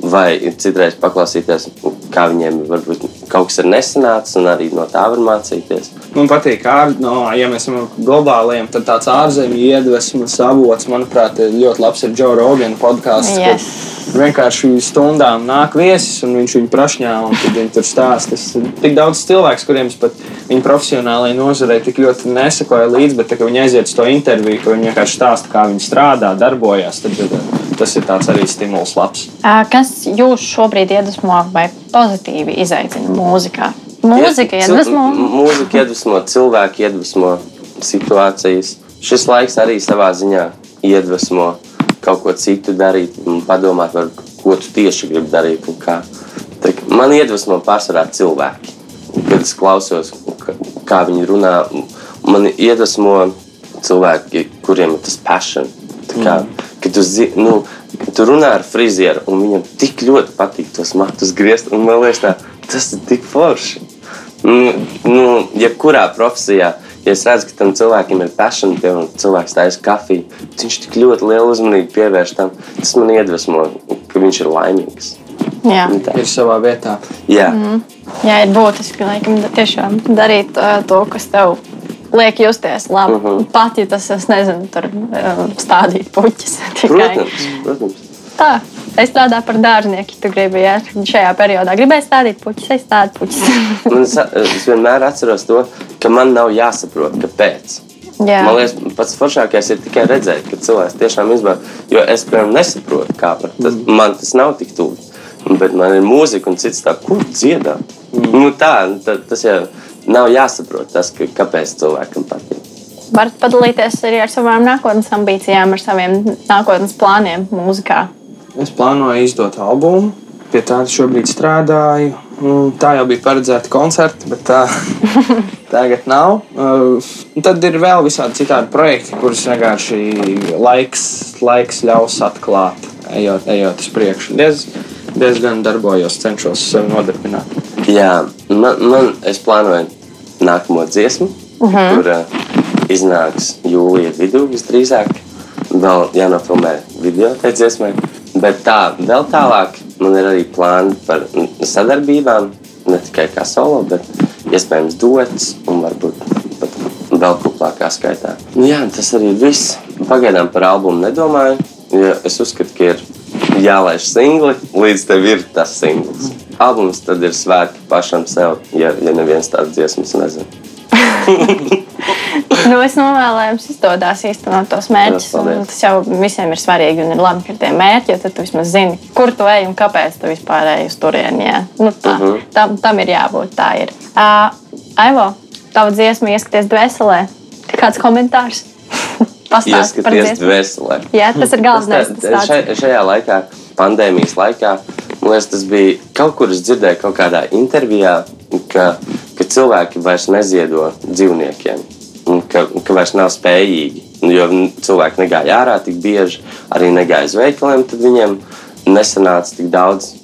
vai citreiz paklausīties, kā viņiem varbūt kaut kas ir nesanācis, un arī no tā var mācīties. Man patīk, ār, no, ja mēs esam globāliem, tad tāds ārzemju iedvesmas avots, manuprāt, ir ļoti labs ir Joe Rogan podkāsts. Yes. Vienkārši stundām nāk viesis, un viņš viņu prašņā, un tad viņi tur stāsta. Tas ir tik daudz cilvēku, kuriem pat viņa profesionālajai nozarei tik ļoti nesakoju līdzi, bet tā, viņi aiziet uz to interviju, ka viņi vienkārši stāsta, kā viņi strādā, darbojas, tad tas ir tāds arī stimuls labs. Kas jūs šobrīd iedvesmo vai pozitīvi izaicina mūzikā? Mūzika iedvesmo. Mūzika iedvesmo, cilvēki iedvesmo situācijas. Šis laiks arī savā ziņā iedvesmo kaut ko citu darīt, un padomāt, par ko tu tieši gribi darīt. un kā. Man iedvesmo pārsvarā cilvēki. Kad es klausos, kā viņi runā, man iedvesmo cilvēki, kuriem ir tas passion. Kā, kad tu, zi, nu, kad tu runā ar frizieru, un viņam tik ļoti patīk tos matus griezt, un man liekas, tā, tas ir tik forši. Nu, nu, jebkurā profesijā, ja es redzu, ka tam cilvēkam ir passion, piemēram, cilvēks taisa kafiju, viņš tik ļoti lielu uzmanību pievērš tam, tas man iedvesmo, ka viņš ir laimīgs. Jā. Nu, tā. Ir savā vietā. Jā, Jā, ir būtiski laikam, tiešām darīt uh, to, kas tev liek justies labi. Uh -huh. Pat ja tas, es nezinu, tur uh, stādīt puķis. tikai. protams, protams. Tā. Es strādāju par dārznieku. Tu gribi, ja šajā periodā gribēji stādīt puķis, es. Man, sa- es vienmēr atceros to, ka man nav jāsaprot, kāpēc. Jā. Man liekas, pats foršākais ir tikai redzēt, ka cilvēks tiešām izbauda. Jo es, piemēram, nesaprotu, kāpēc. Tas, man tas nav tik tuvu. Bet man ir mūzika un cits tā, kur dziedā. Mm. Nu, tā, tā, tas jau nav jāsaprot, tas, ka, kāpēc cilvēkam patīk. Varat padalīties arī ar savām nākotnes ambīcijām, ar saviem nākotnes plāniem mūzikā. Es plānoju izdot albumu, pie tā šobrīd strādāju. Tā jau bija paredzēta koncerta, bet tā tagad nav. Uh, un tad ir vēl visādi citādi projekti, kurus vienkārši laiks, laiks ļaus atklāt, ejot, ejot uz priekšu. Diez, diezgan darbojos, cenšos sevi nodarbināt. Jā, man, man es plānoju nākamo dziesmu, uh -huh. kur uh, iznāks jūlija vidū visdrīzāk. Vēl jānofilmē video tai dziesmai. Bet tā, vēl tālāk man ir arī plāni par sadarbībām. Ne tikai kā solo, bet iespējams duets un varbūt pat vēl kuplākā skaitā. Nu, jā, tas arī viss. Pagaidām par albumu nedomāju, jo es uzskatu, ka ir jālaiž singli, līdz tev ir tas singls. Albums tad ir svētki pašam sev, ja, ja neviens tāds dziesmas nezina. Nu, es novēlu, lai jums izdodas īstenot tos mērķus. Tas jau visiem ir svarīgi un ir labi, ka ir tie mērķi, jo tad tu vismaz zini, kur tu ej un kāpēc tu vispār ej uz turieni. Nu, tā, uh Mhm. -huh. tam, tam ir jābūt. Tā ir. Uh, Aivo, tava dziesma ieskaties dvēselē. Kāds komentārs? Pastāsti par dvēselē. Jā, tas ir galvenais. Tas tā- Šajā laikā, pandēmijas laikā, man liekas, tas bija kaut kur es dzirdēju kaut kādā intervijā, ka, ka cilvēki vairs neziedo dzīvniekiem. Un Ka, ka vairs nav spējīgi. Nu, Jo cilvēki negāja ārā tik bieži, arī negāja uz veikaliem, tad viņiem nesanāca tik daudz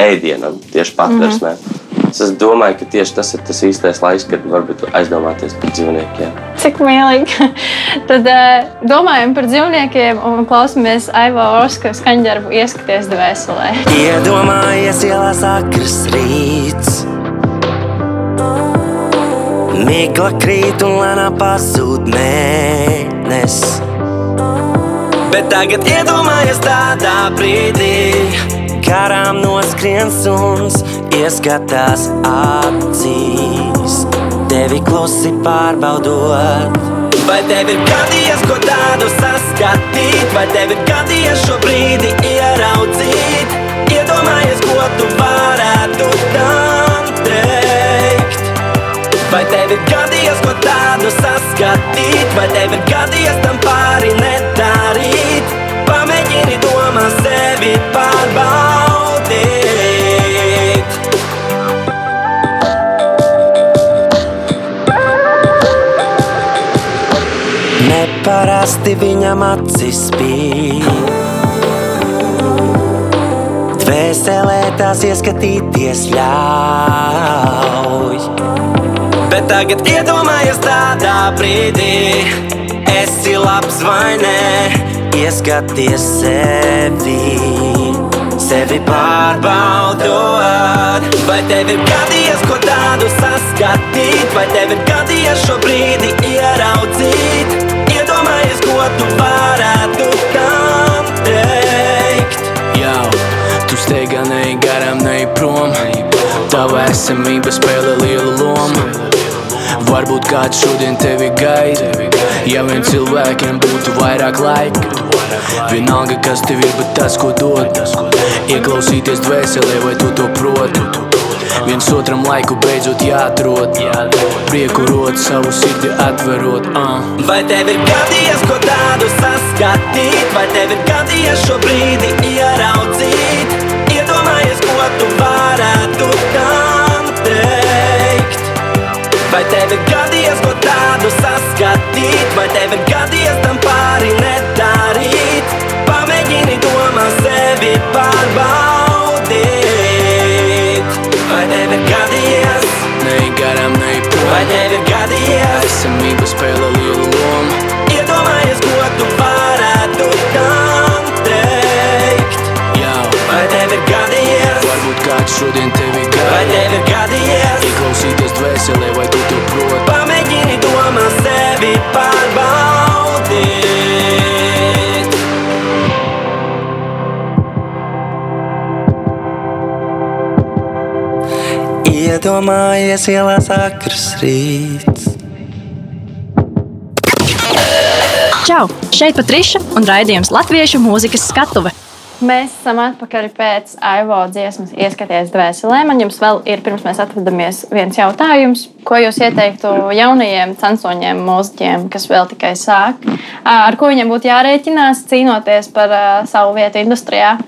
ēdienam tieši patversmē. Mm -hmm. Es domāju, ka tieši tas ir tas īstais laiks, kad varbūt aizdomāties par dzīvniekiem. Cik mīlīgi. Tad uh, domājam par dzīvniekiem un klausāmies Aivo Oska skaņdarbu ieskaties dvēselē. Iedomājies ielā sakras rīts. Migla krīt un lēnā pazūd mēnesis. Bet tagad iedomājies tādā brīdī, garām noskrien suns, ieskatās acīs, tevi klusi pārbaudot. Vai tev ir gadījies ko tādu saskatīt, vai tev ir gadījies šo brīdi ieraudzīt? Iedomājies, ko tu varētu tam teikt. saskatīt, vai tev ir gadījies tam pāri nedarīt. Pamēģini domā sevi pārbaudīt. Neparasti viņam acis spīd. Dvēselē tās ieskatīties ļauj. Bet tagad iedomājies tādā brīdī, esi labs vai nē, ieskaties sevi. Sevi pārbaudot, vai tev ir gadījies ko tādu saskatīt, vai tev ir gadījies šo brīdi ieraudzīt. Iedomājies, ko tu varētu tam teikt. Jau, tu steigā neej garām, neej prom Tava esamība spēlē lielu kāds šodien tevi gaida Ja vien cilvēkiem būtu vairāk laika Vienalga, kas tev ir, bet tas, ko dod Ieklausīties dvēselē, vai tu to proti Viens otram laiku beidzot jāatrod Prieku rot savu sirdi atverot uh. Vai tev ir gadījies ko tādu saskatīt, vai tev ir gadījies šo brīdi ieraudzīt? Iedomājies, ko tu varētu teikt. Vai tev ir gadījies ko tādu saskatīt, vai tev ir gadījies tam pāri nedarīt? Pamēģini domā sevi pārbaudīt. Vai tev ir gadījies, Neej garām, neej prom vai tev ir gadījies? Esamība spēlē lielu lomu Iedomājies, ko tu varētu tam teikt. Jau, Vai tev ir gadījies, varbūt kāds šodien tevi vai tev ir gadījies? Ieklausīties dvēselē, vai tu to proti Pamēģini domā sevi pārbaudīt. Iedomājies, ielās akrs rīts. Čau! Šeit Patriša un raidījums Latviešu mūzikas skatuve. Mēs esam atpakaļ pēc Aivo dziesmas, ieskaties dvēselē. Man jums vēl ir, pirms mēs atvadāmies, viens jautājums. Ko jūs ieteiktu jaunajiem censoņiem, mūziķiem, kas vēl tikai sāk? Ar ko viņiem būtu jārēķinās, cīnoties par savu vietu industrijā?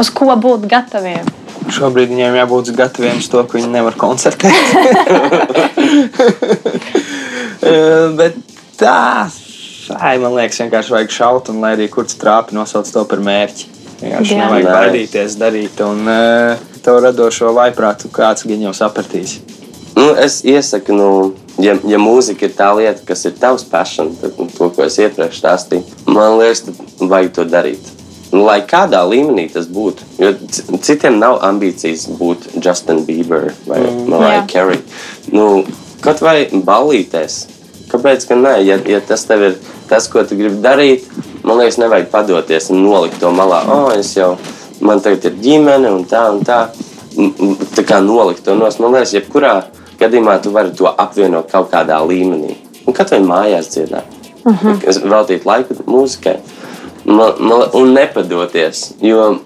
Uz ko būt gataviem? Šobrīd viņiem jābūt gataviem uz to, ka viņi nevar koncertēt. Bet tā, ai, man liekas, vienkārši vajag šaut, un lai arī kurš trāpi nosauc to par mērķi. Vienkārši Jā. nevajag baidīties darīt, un uh, to radošo vaiprātu kāds gan jau sapratīs. Nu, es iesaku, nu, ja, ja mūzika ir tā lieta, kas ir tavs passion, tad nu, to, ko es iepriekš stāstīju, man liekas, tad vajag to darīt. Nu, lai kādā līmenī tas būtu. Jo citiem nav ambīcijas būt Justin Bieber vai mm. Mariah Jā. Carey. Nu, kaut vai ballīties. Kāpēc gan nē? Ja, ja tas tev ir tas, ko tu gribi darīt, man liekas, nevajag padoties un nolikt to malā. Oh, es jau, man tagad ir ģimene un tā un tā. Tā kā nolikt to nos. Man liekas, jebkurā gadījumā tu vari to apvienot kaut kādā līmenī. Un katrai mājās dziedāt. Uh -huh. Veltīt laiku mūzikai. Man, man, un nepadoties. Jo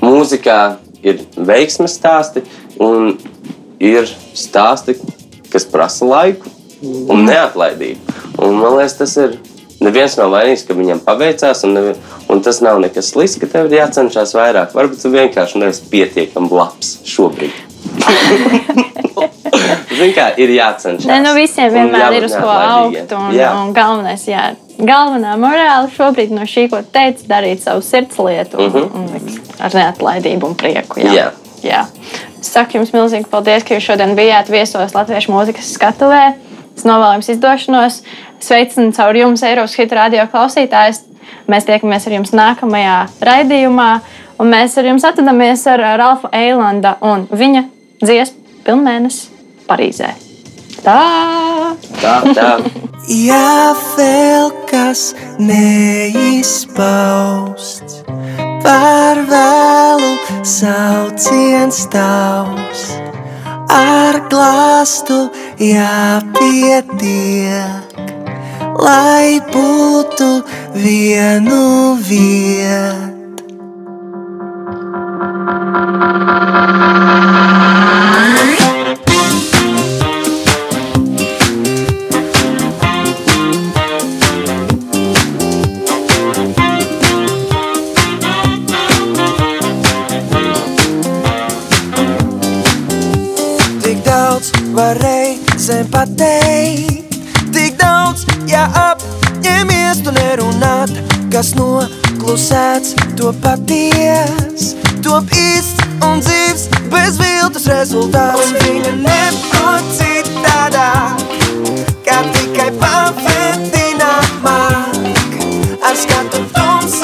mūzikā ir veiksmes stāsti un ir stāsti, kas prasa laiku un neatlaidību. Un man liekas, tas ir. Neviens nav vainīgs, ka viņam paveicās, un, nevi, un tas nav nekas slikts, ka tev ir jācenšas vairāk. Varbūt tu vienkārši neesi pietiekami labs šobrīd. Zini, kā ir jācenšas. Nē, nu visiem vienmēr ir uz ko augt. Un, Jā. un galvenais, jā, galvenā morāla šobrīd no šī, ko teicu, darīt savu sirds lietu un, uh -huh. un, un ar neatlaidību un prieku. Jā. Jā. Jā. Saku jums milzīgi paldies, ka jūs šodien bijāt viesos Latviešu mūzikas skatuvē. Es novēlu jums izdošanos. Sveicinu caur jums, Eiropas Hitu radio klausītājs. Mēs tiekamies ar jums nākamajā raidījumā, un mēs ar jums atvadamies ar Ralfu Eilanda un viņa dziesmu Pilnmēnesis Parīzē. Tā! Tā, Tā. Ja vēl kas neizpausts, par vēlu sauciens tavs, ar glāstu jāpietiek, lai būtu vienu vietu. pateikt. Tik daudz, ja apņemies tu nerunāt, kas noklusēts, to paties, top īsts un dzīves bez viltus rezultāts. Un viņa neprot citādāk, kā tikai pavadināt māk. Ar skatu tumsā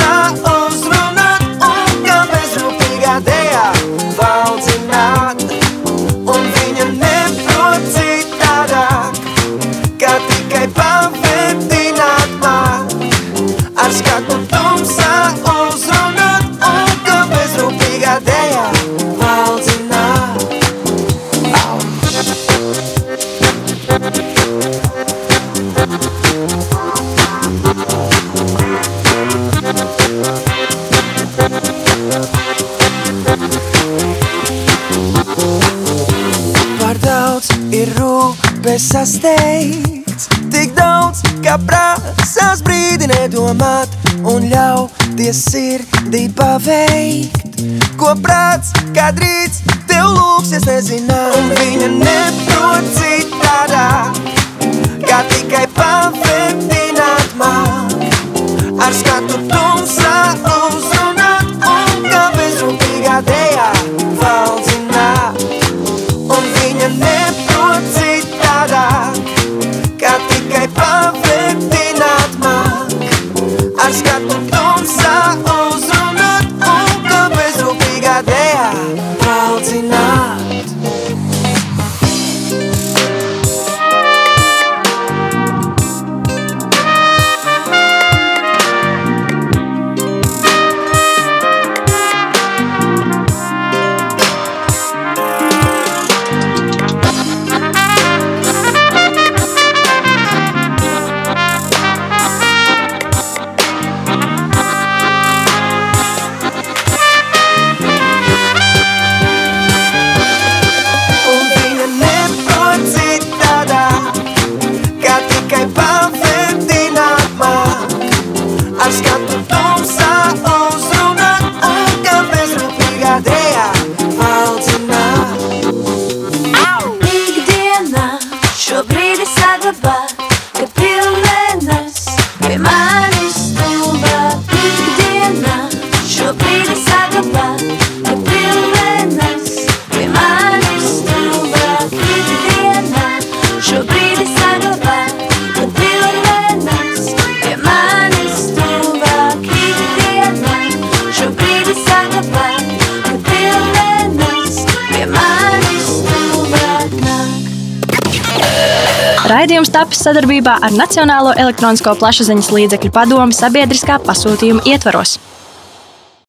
rūpes sasteigts, tik daudz, ka prasās brīdi nedomāt un ļauties sirdī paveikt. Ko prāts, kad rīts tev lūksies nezināt, un viņa neprot sadarbībā ar Nacionālo elektronisko plašsaziņas līdzekļu padomu sabiedriskā pasūtījuma ietvaros.